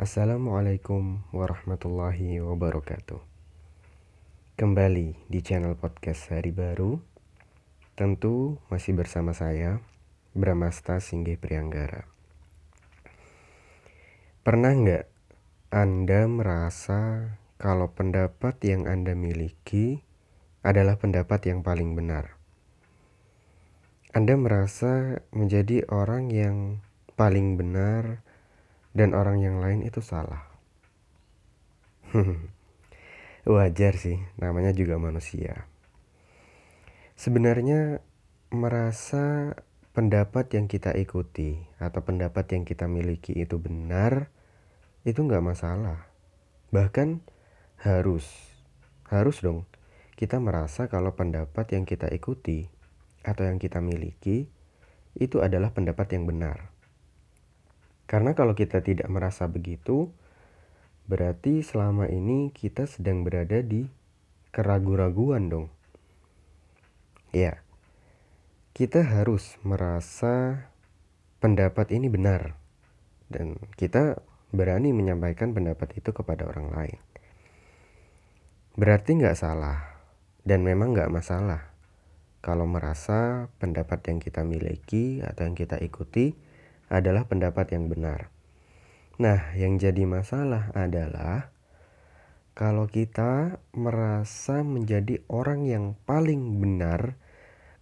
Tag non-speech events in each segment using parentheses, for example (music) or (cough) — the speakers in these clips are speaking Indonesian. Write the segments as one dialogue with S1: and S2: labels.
S1: Assalamualaikum warahmatullahi wabarakatuh. Kembali di channel podcast Hari Baru. Tentu masih bersama saya, Bramasta Singgih Prianggara. Pernah nggak Anda merasa kalau pendapat yang Anda miliki adalah pendapat yang paling benar? Anda merasa menjadi orang yang paling benar dan orang yang lain itu salah. (laughs) Wajar sih, namanya juga manusia. Sebenarnya merasa pendapat yang kita ikuti atau pendapat yang kita miliki itu benar, itu nggak masalah. Bahkan harus, harus dong kita merasa kalau pendapat yang kita ikuti atau yang kita miliki itu adalah pendapat yang benar. Karena kalau kita tidak merasa begitu, berarti selama ini kita sedang berada di keraguan-raguan dong. Ya, kita harus merasa pendapat ini benar dan kita berani menyampaikan pendapat itu kepada orang lain. Berarti nggak salah dan memang nggak masalah kalau merasa pendapat yang kita miliki atau yang kita ikuti adalah pendapat yang benar. Nah, yang jadi masalah adalah kalau kita merasa menjadi orang yang paling benar,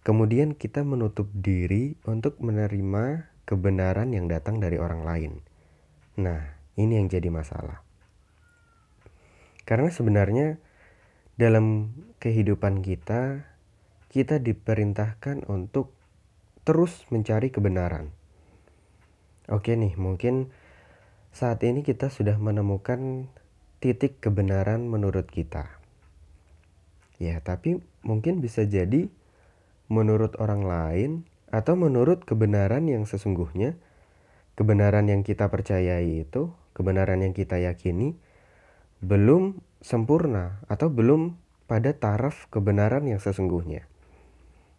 S1: kemudian kita menutup diri untuk menerima kebenaran yang datang dari orang lain. Nah, ini yang jadi masalah. Karena sebenarnya dalam kehidupan kita kita diperintahkan untuk terus mencari kebenaran. Oke nih, mungkin saat ini kita sudah menemukan titik kebenaran menurut kita. Ya, tapi mungkin bisa jadi menurut orang lain atau menurut kebenaran yang sesungguhnya, kebenaran yang kita percayai itu, kebenaran yang kita yakini belum sempurna atau belum pada taraf kebenaran yang sesungguhnya.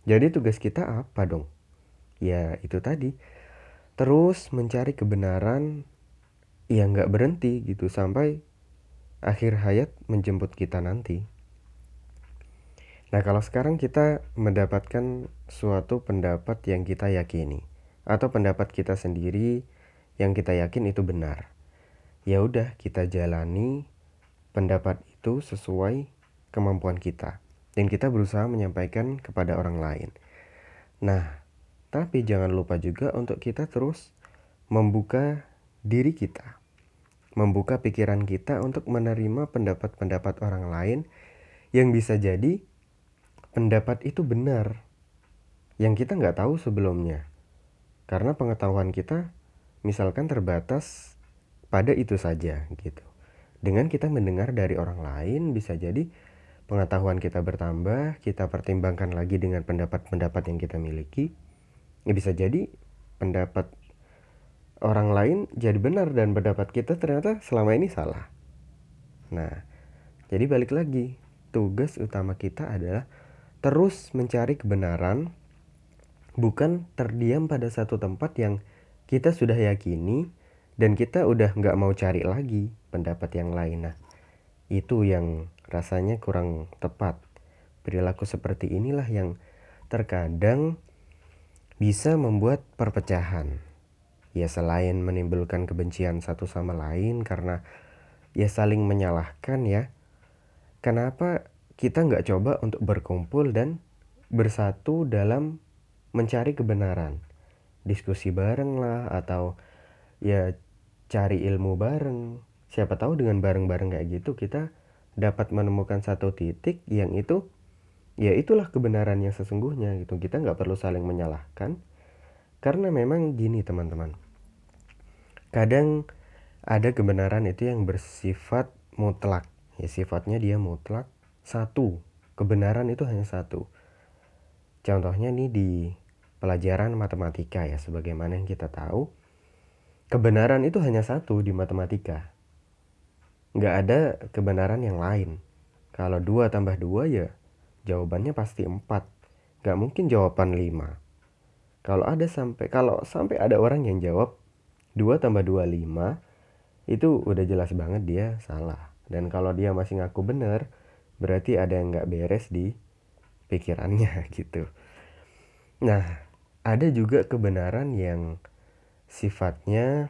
S1: Jadi tugas kita apa dong? Ya itu tadi, terus mencari kebenaran yang nggak berhenti gitu sampai akhir hayat menjemput kita nanti. Nah kalau sekarang kita mendapatkan suatu pendapat yang kita yakini atau pendapat kita sendiri yang kita yakin itu benar, ya udah kita jalani pendapat itu sesuai kemampuan kita dan kita berusaha menyampaikan kepada orang lain. Nah, tapi jangan lupa juga untuk kita terus membuka diri kita, membuka pikiran kita untuk menerima pendapat-pendapat orang lain yang bisa jadi pendapat itu benar, yang kita nggak tahu sebelumnya. Karena pengetahuan kita misalkan terbatas pada itu saja gitu. Dengan kita mendengar dari orang lain bisa jadi pengetahuan kita bertambah, kita pertimbangkan lagi dengan pendapat-pendapat yang kita miliki, ya bisa jadi pendapat orang lain jadi benar dan pendapat kita ternyata selama ini salah. Nah, jadi balik lagi, tugas utama kita adalah terus mencari kebenaran, bukan terdiam pada satu tempat yang kita sudah yakini dan kita udah nggak mau cari lagi pendapat yang lain. Nah, itu yang rasanya kurang tepat. Perilaku seperti inilah yang terkadang bisa membuat perpecahan. Ya selain menimbulkan kebencian satu sama lain karena ya saling menyalahkan ya. Kenapa kita nggak coba untuk berkumpul dan bersatu dalam mencari kebenaran? Diskusi bareng lah atau ya cari ilmu bareng. Siapa tahu dengan bareng-bareng kayak gitu kita dapat menemukan satu titik yang itu ya itulah kebenaran yang sesungguhnya gitu. Kita nggak perlu saling menyalahkan. Karena memang gini teman-teman. Kadang ada kebenaran itu yang bersifat mutlak. Ya sifatnya dia mutlak satu. Kebenaran itu hanya satu. Contohnya nih di pelajaran matematika ya sebagaimana yang kita tahu kebenaran itu hanya satu di matematika. Nggak ada kebenaran yang lain. Kalau dua tambah dua ya jawabannya pasti empat. Nggak mungkin jawaban lima. Kalau ada sampai kalau sampai ada orang yang jawab dua tambah dua lima, itu udah jelas banget dia salah. Dan kalau dia masih ngaku bener, berarti ada yang nggak beres di pikirannya (laughs) gitu. Nah, ada juga kebenaran yang sifatnya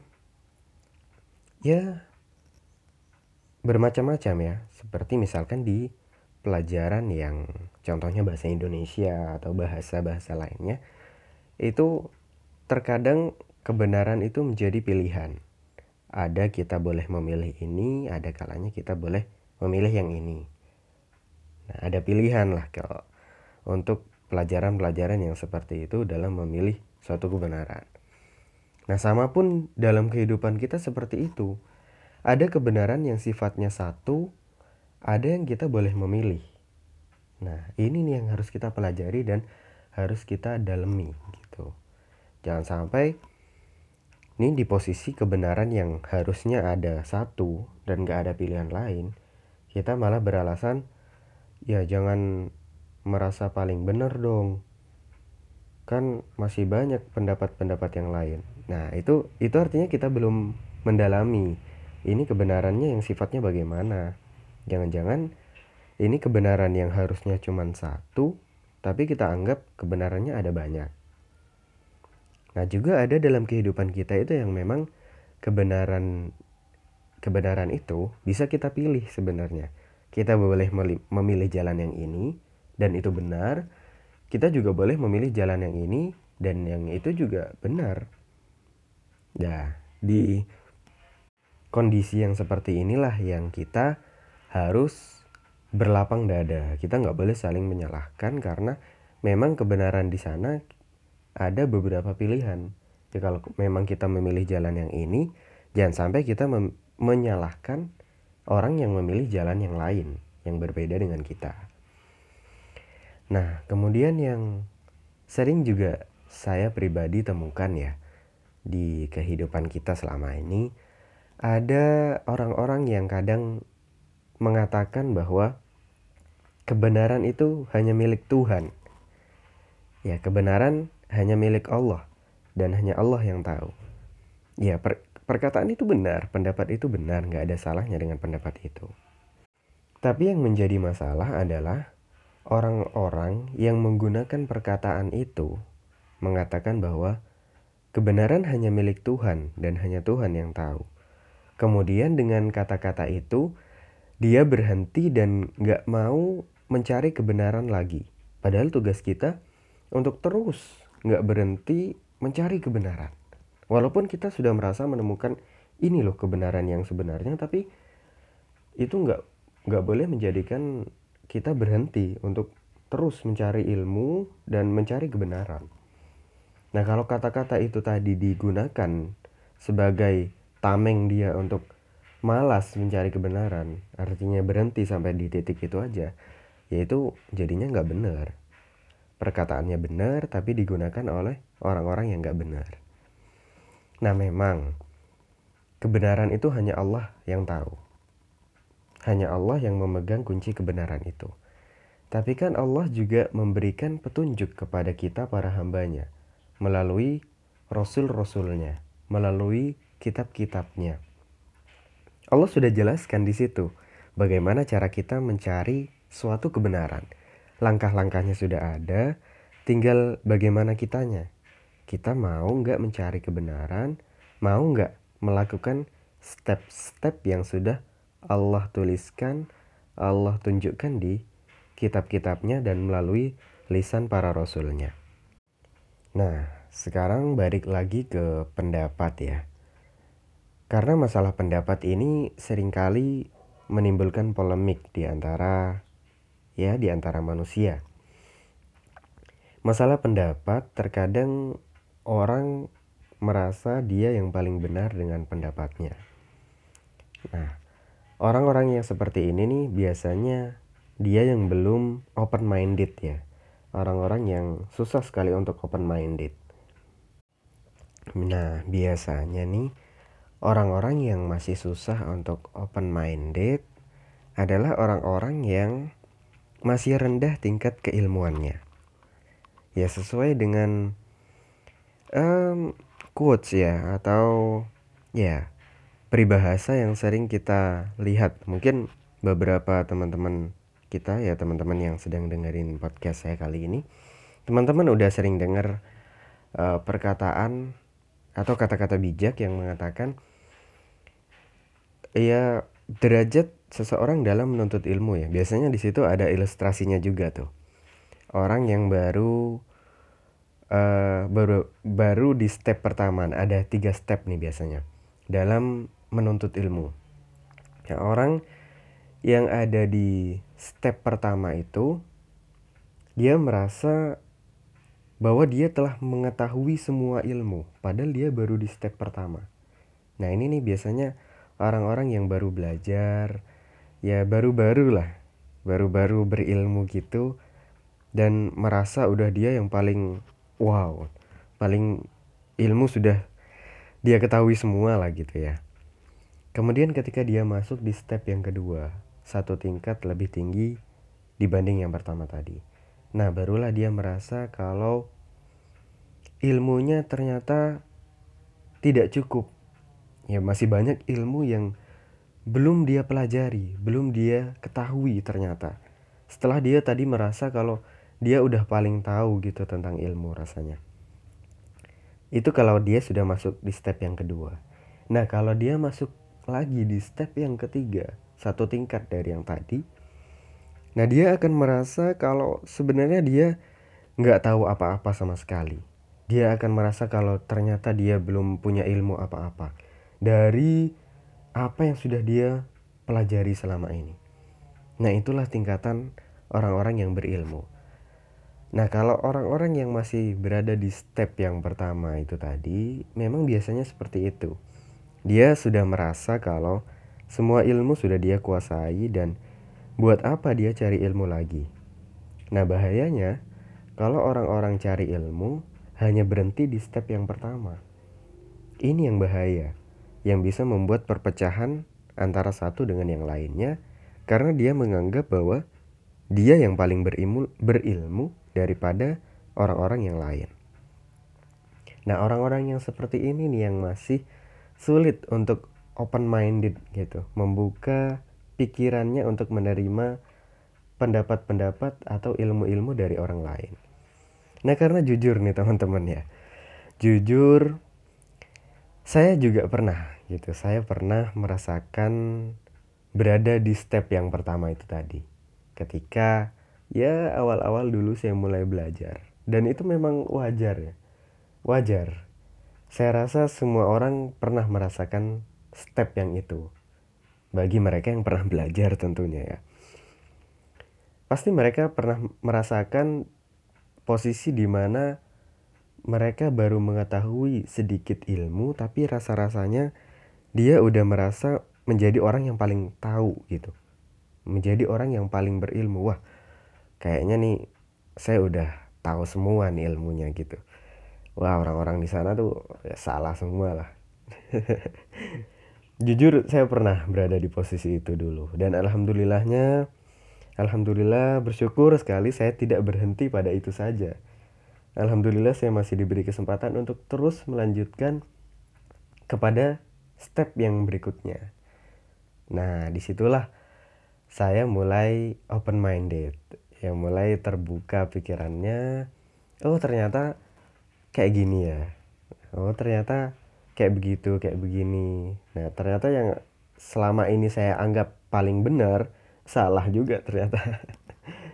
S1: ya bermacam-macam ya. Seperti misalkan di pelajaran yang contohnya bahasa Indonesia atau bahasa-bahasa lainnya itu terkadang kebenaran itu menjadi pilihan. Ada kita boleh memilih ini, ada kalanya kita boleh memilih yang ini. Nah, ada pilihan lah kalau untuk pelajaran-pelajaran yang seperti itu dalam memilih suatu kebenaran. Nah, sama pun dalam kehidupan kita seperti itu. Ada kebenaran yang sifatnya satu, ada yang kita boleh memilih. Nah, ini nih yang harus kita pelajari dan harus kita dalami gitu. Jangan sampai ini di posisi kebenaran yang harusnya ada satu dan gak ada pilihan lain, kita malah beralasan, ya jangan merasa paling benar dong. Kan masih banyak pendapat-pendapat yang lain. Nah, itu itu artinya kita belum mendalami ini kebenarannya yang sifatnya bagaimana. Jangan-jangan ini kebenaran yang harusnya cuma satu, tapi kita anggap kebenarannya ada banyak. Nah, juga ada dalam kehidupan kita itu yang memang kebenaran kebenaran itu bisa kita pilih sebenarnya. Kita boleh memilih jalan yang ini dan itu benar. Kita juga boleh memilih jalan yang ini dan yang itu juga benar. Nah, di kondisi yang seperti inilah yang kita harus berlapang dada. Kita nggak boleh saling menyalahkan karena memang kebenaran di sana ada beberapa pilihan. Ya kalau memang kita memilih jalan yang ini, jangan sampai kita menyalahkan orang yang memilih jalan yang lain yang berbeda dengan kita. Nah, kemudian yang sering juga saya pribadi temukan ya di kehidupan kita selama ini ada orang-orang yang kadang mengatakan bahwa kebenaran itu hanya milik Tuhan. Ya, kebenaran hanya milik Allah dan hanya Allah yang tahu. Ya, per perkataan itu benar, pendapat itu benar, nggak ada salahnya dengan pendapat itu. Tapi yang menjadi masalah adalah orang-orang yang menggunakan perkataan itu mengatakan bahwa kebenaran hanya milik Tuhan dan hanya Tuhan yang tahu. Kemudian dengan kata-kata itu, dia berhenti dan gak mau mencari kebenaran lagi. Padahal tugas kita untuk terus gak berhenti mencari kebenaran. Walaupun kita sudah merasa menemukan ini loh kebenaran yang sebenarnya, tapi itu gak, gak boleh menjadikan kita berhenti untuk terus mencari ilmu dan mencari kebenaran. Nah kalau kata-kata itu tadi digunakan sebagai tameng dia untuk malas mencari kebenaran. Artinya berhenti sampai di titik itu aja. Yaitu jadinya nggak benar. Perkataannya benar tapi digunakan oleh orang-orang yang nggak benar. Nah memang kebenaran itu hanya Allah yang tahu. Hanya Allah yang memegang kunci kebenaran itu. Tapi kan Allah juga memberikan petunjuk kepada kita para hambanya melalui rasul-rasulnya melalui kitab-kitabnya. Allah sudah jelaskan di situ bagaimana cara kita mencari suatu kebenaran. Langkah-langkahnya sudah ada, tinggal bagaimana kitanya. Kita mau nggak mencari kebenaran, mau nggak melakukan step-step yang sudah Allah tuliskan, Allah tunjukkan di kitab-kitabnya dan melalui lisan para rasulnya. Nah, sekarang balik lagi ke pendapat ya. Karena masalah pendapat ini sering kali menimbulkan polemik di antara ya di antara manusia. Masalah pendapat terkadang orang merasa dia yang paling benar dengan pendapatnya. Nah, orang-orang yang seperti ini nih biasanya dia yang belum open minded ya. Orang-orang yang susah sekali untuk open minded. Nah, biasanya nih orang-orang yang masih susah untuk open minded adalah orang-orang yang masih rendah tingkat keilmuannya. Ya sesuai dengan um, quotes ya atau ya peribahasa yang sering kita lihat. Mungkin beberapa teman-teman kita ya teman-teman yang sedang dengerin podcast saya kali ini, teman-teman udah sering dengar uh, perkataan atau kata-kata bijak yang mengatakan ya derajat seseorang dalam menuntut ilmu ya. Biasanya di situ ada ilustrasinya juga tuh. Orang yang baru uh, baru baru di step pertama ada tiga step nih biasanya dalam menuntut ilmu. Ya, orang yang ada di step pertama itu dia merasa bahwa dia telah mengetahui semua ilmu padahal dia baru di step pertama. Nah, ini nih biasanya orang-orang yang baru belajar ya baru-baru lah baru-baru berilmu gitu dan merasa udah dia yang paling wow paling ilmu sudah dia ketahui semua lah gitu ya. Kemudian ketika dia masuk di step yang kedua satu tingkat lebih tinggi dibanding yang pertama tadi. Nah barulah dia merasa kalau ilmunya ternyata tidak cukup ya masih banyak ilmu yang belum dia pelajari, belum dia ketahui ternyata. Setelah dia tadi merasa kalau dia udah paling tahu gitu tentang ilmu rasanya. Itu kalau dia sudah masuk di step yang kedua. Nah, kalau dia masuk lagi di step yang ketiga, satu tingkat dari yang tadi, nah dia akan merasa kalau sebenarnya dia nggak tahu apa-apa sama sekali. Dia akan merasa kalau ternyata dia belum punya ilmu apa-apa. Dari apa yang sudah dia pelajari selama ini. Nah, itulah tingkatan orang-orang yang berilmu. Nah, kalau orang-orang yang masih berada di step yang pertama itu tadi, memang biasanya seperti itu. Dia sudah merasa kalau semua ilmu sudah dia kuasai dan buat apa dia cari ilmu lagi. Nah, bahayanya kalau orang-orang cari ilmu hanya berhenti di step yang pertama. Ini yang bahaya yang bisa membuat perpecahan antara satu dengan yang lainnya karena dia menganggap bahwa dia yang paling berilmu, berilmu daripada orang-orang yang lain. Nah, orang-orang yang seperti ini nih yang masih sulit untuk open minded gitu, membuka pikirannya untuk menerima pendapat-pendapat atau ilmu-ilmu dari orang lain. Nah, karena jujur nih teman-teman ya. Jujur saya juga pernah gitu. Saya pernah merasakan berada di step yang pertama itu tadi. Ketika ya awal-awal dulu saya mulai belajar dan itu memang wajar ya. Wajar. Saya rasa semua orang pernah merasakan step yang itu. Bagi mereka yang pernah belajar tentunya ya. Pasti mereka pernah merasakan posisi di mana mereka baru mengetahui sedikit ilmu tapi rasa-rasanya dia udah merasa menjadi orang yang paling tahu gitu. Menjadi orang yang paling berilmu. Wah, kayaknya nih saya udah tahu semua nih ilmunya gitu. Wah, orang-orang di sana tuh ya salah semua lah. (laughs) Jujur saya pernah berada di posisi itu dulu dan alhamdulillahnya alhamdulillah bersyukur sekali saya tidak berhenti pada itu saja Alhamdulillah saya masih diberi kesempatan untuk terus melanjutkan kepada step yang berikutnya. Nah, di situlah saya mulai open minded, ya mulai terbuka pikirannya. Oh ternyata kayak gini ya. Oh ternyata kayak begitu, kayak begini. Nah ternyata yang selama ini saya anggap paling benar salah juga ternyata.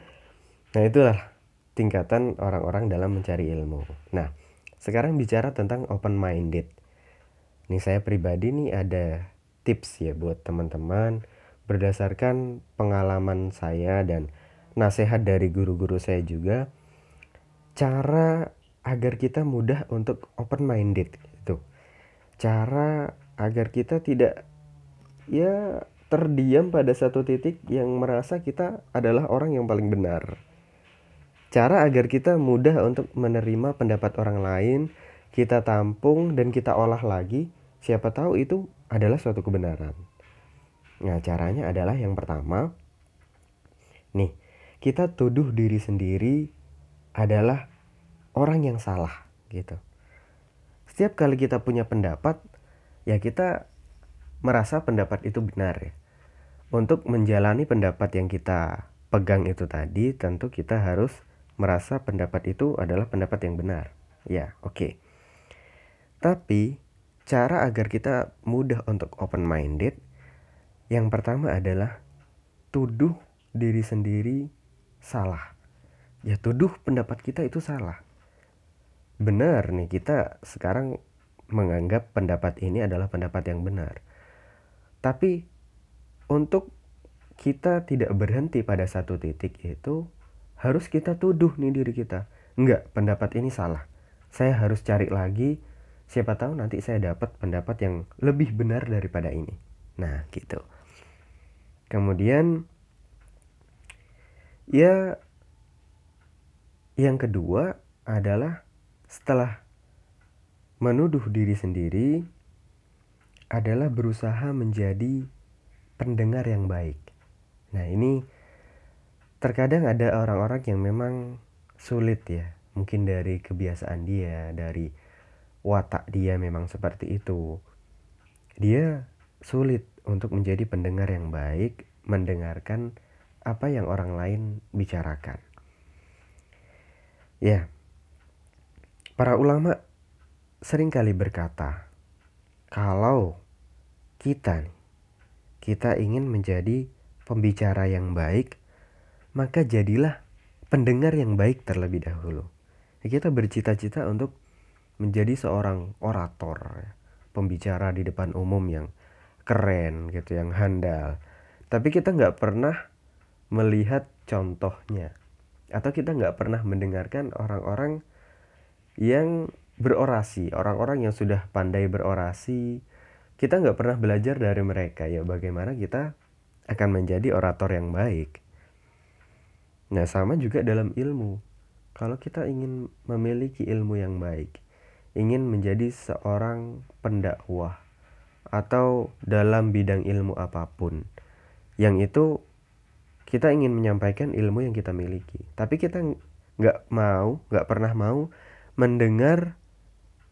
S1: (laughs) nah itulah tingkatan orang-orang dalam mencari ilmu. Nah, sekarang bicara tentang open minded. Nih saya pribadi nih ada tips ya buat teman-teman berdasarkan pengalaman saya dan nasihat dari guru-guru saya juga cara agar kita mudah untuk open minded itu. Cara agar kita tidak ya terdiam pada satu titik yang merasa kita adalah orang yang paling benar. Cara agar kita mudah untuk menerima pendapat orang lain, kita tampung dan kita olah lagi, siapa tahu itu adalah suatu kebenaran. Nah, caranya adalah yang pertama, nih, kita tuduh diri sendiri adalah orang yang salah gitu. Setiap kali kita punya pendapat, ya kita merasa pendapat itu benar ya. Untuk menjalani pendapat yang kita pegang itu tadi, tentu kita harus merasa pendapat itu adalah pendapat yang benar. Ya, oke. Okay. Tapi cara agar kita mudah untuk open minded yang pertama adalah tuduh diri sendiri salah. Ya tuduh pendapat kita itu salah. Benar nih kita sekarang menganggap pendapat ini adalah pendapat yang benar. Tapi untuk kita tidak berhenti pada satu titik itu harus kita tuduh nih diri kita. Enggak, pendapat ini salah. Saya harus cari lagi, siapa tahu nanti saya dapat pendapat yang lebih benar daripada ini. Nah, gitu. Kemudian ya yang kedua adalah setelah menuduh diri sendiri adalah berusaha menjadi pendengar yang baik. Nah, ini terkadang ada orang-orang yang memang sulit ya. Mungkin dari kebiasaan dia, dari watak dia memang seperti itu. Dia sulit untuk menjadi pendengar yang baik, mendengarkan apa yang orang lain bicarakan. Ya. Para ulama sering kali berkata, kalau kita kita ingin menjadi pembicara yang baik, maka jadilah pendengar yang baik terlebih dahulu. Kita bercita-cita untuk menjadi seorang orator, pembicara di depan umum yang keren gitu, yang handal. Tapi kita nggak pernah melihat contohnya, atau kita nggak pernah mendengarkan orang-orang yang berorasi, orang-orang yang sudah pandai berorasi, kita nggak pernah belajar dari mereka ya bagaimana kita akan menjadi orator yang baik. Nah sama juga dalam ilmu. Kalau kita ingin memiliki ilmu yang baik, ingin menjadi seorang pendakwah atau dalam bidang ilmu apa pun, yang itu kita ingin menyampaikan ilmu yang kita miliki, tapi kita nggak mau, nggak pernah mau mendengar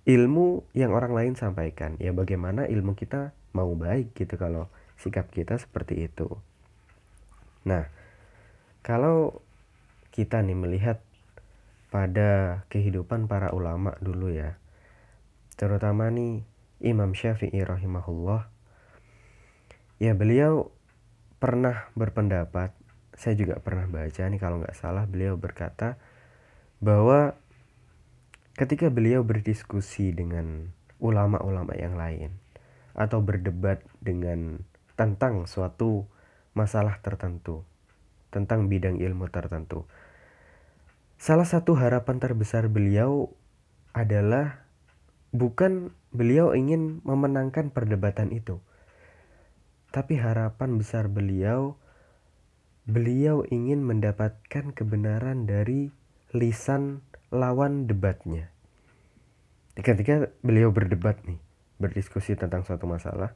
S1: ilmu yang orang lain sampaikan. Ya bagaimana ilmu kita mau baik gitu kalau sikap kita seperti itu. Nah kalau kita nih melihat pada kehidupan para ulama dulu ya terutama nih Imam Syafi'i rahimahullah ya beliau pernah berpendapat saya juga pernah baca nih kalau nggak salah beliau berkata bahwa ketika beliau berdiskusi dengan ulama-ulama yang lain atau berdebat dengan tentang suatu masalah tertentu, tentang bidang ilmu tertentu. Salah satu harapan terbesar beliau adalah bukan beliau ingin memenangkan perdebatan itu, tapi harapan besar beliau beliau ingin mendapatkan kebenaran dari lisan lawan debatnya. Ketika beliau berdebat nih, berdiskusi tentang suatu masalah,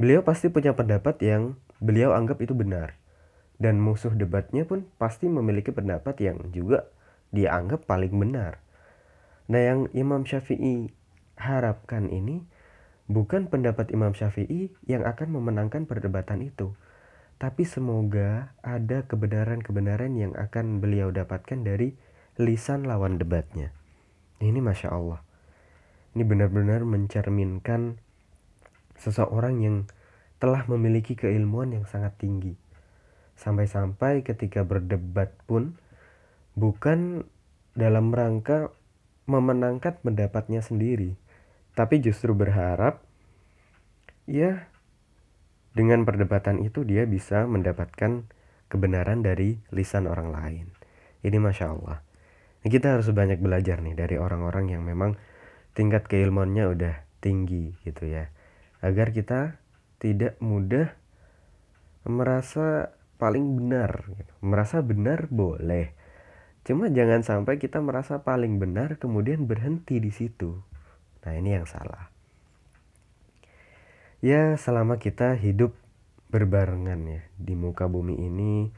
S1: beliau pasti punya pendapat yang beliau anggap itu benar. Dan musuh debatnya pun pasti memiliki pendapat yang juga dia anggap paling benar. Nah yang Imam Syafi'i harapkan ini bukan pendapat Imam Syafi'i yang akan memenangkan perdebatan itu. Tapi semoga ada kebenaran-kebenaran yang akan beliau dapatkan dari lisan lawan debatnya. Ini Masya Allah. Ini benar-benar mencerminkan seseorang yang telah memiliki keilmuan yang sangat tinggi. Sampai-sampai ketika berdebat pun bukan dalam rangka memenangkan pendapatnya sendiri, tapi justru berharap ya dengan perdebatan itu dia bisa mendapatkan kebenaran dari lisan orang lain. Ini Masya Allah. Kita harus banyak belajar nih dari orang-orang yang memang tingkat keilmuannya udah tinggi gitu ya. Agar kita tidak mudah merasa paling benar. Gitu. Merasa benar boleh. Cuma jangan sampai kita merasa paling benar kemudian berhenti di situ. Nah ini yang salah. Ya selama kita hidup berbarengan ya di muka bumi ini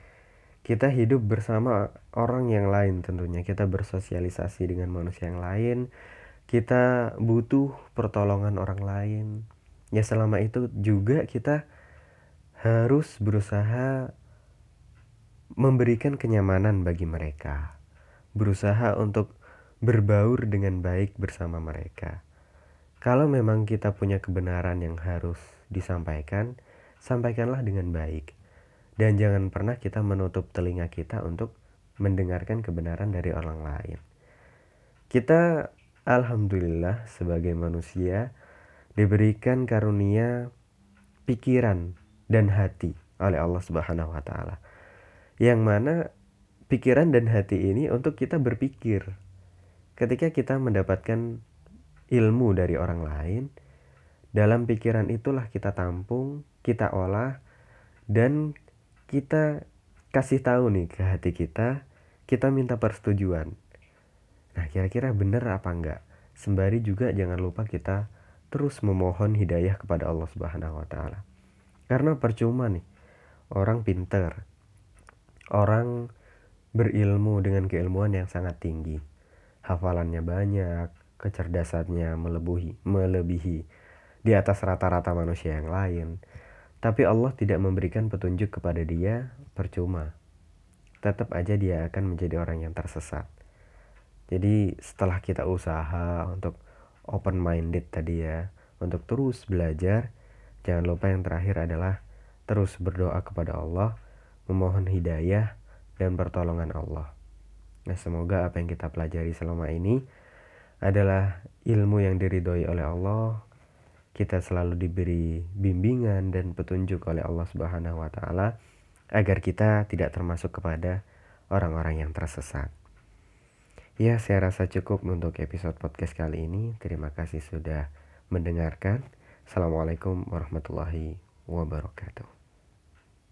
S1: kita hidup bersama orang yang lain tentunya kita bersosialisasi dengan manusia yang lain kita butuh pertolongan orang lain ya selama itu juga kita harus berusaha memberikan kenyamanan bagi mereka, berusaha untuk berbaur dengan baik bersama mereka. Kalau memang kita punya kebenaran yang harus disampaikan, sampaikanlah dengan baik. Dan jangan pernah kita menutup telinga kita untuk mendengarkan kebenaran dari orang lain. Kita alhamdulillah sebagai manusia diberikan karunia pikiran dan hati oleh Allah Subhanahu wa taala. Yang mana pikiran dan hati ini untuk kita berpikir. Ketika kita mendapatkan ilmu dari orang lain, dalam pikiran itulah kita tampung, kita olah, dan kita kasih tahu nih ke hati kita, kita minta persetujuan. Nah, kira-kira benar apa enggak? Sembari juga jangan lupa kita terus memohon hidayah kepada Allah Subhanahu wa taala. Karena percuma nih orang pinter, orang berilmu dengan keilmuan yang sangat tinggi. Hafalannya banyak, kecerdasannya melebihi, melebihi di atas rata-rata manusia yang lain. Tapi Allah tidak memberikan petunjuk kepada dia percuma. Tetap aja dia akan menjadi orang yang tersesat. Jadi setelah kita usaha untuk open minded tadi ya, untuk terus belajar, jangan lupa yang terakhir adalah terus berdoa kepada Allah, memohon hidayah dan pertolongan Allah. Nah, semoga apa yang kita pelajari selama ini adalah ilmu yang diridhoi oleh Allah, kita selalu diberi bimbingan dan petunjuk oleh Allah Subhanahu wa taala agar kita tidak termasuk kepada orang-orang yang tersesat. Ya, saya rasa cukup untuk episode podcast kali ini. Terima kasih sudah mendengarkan. Assalamualaikum warahmatullahi wabarakatuh.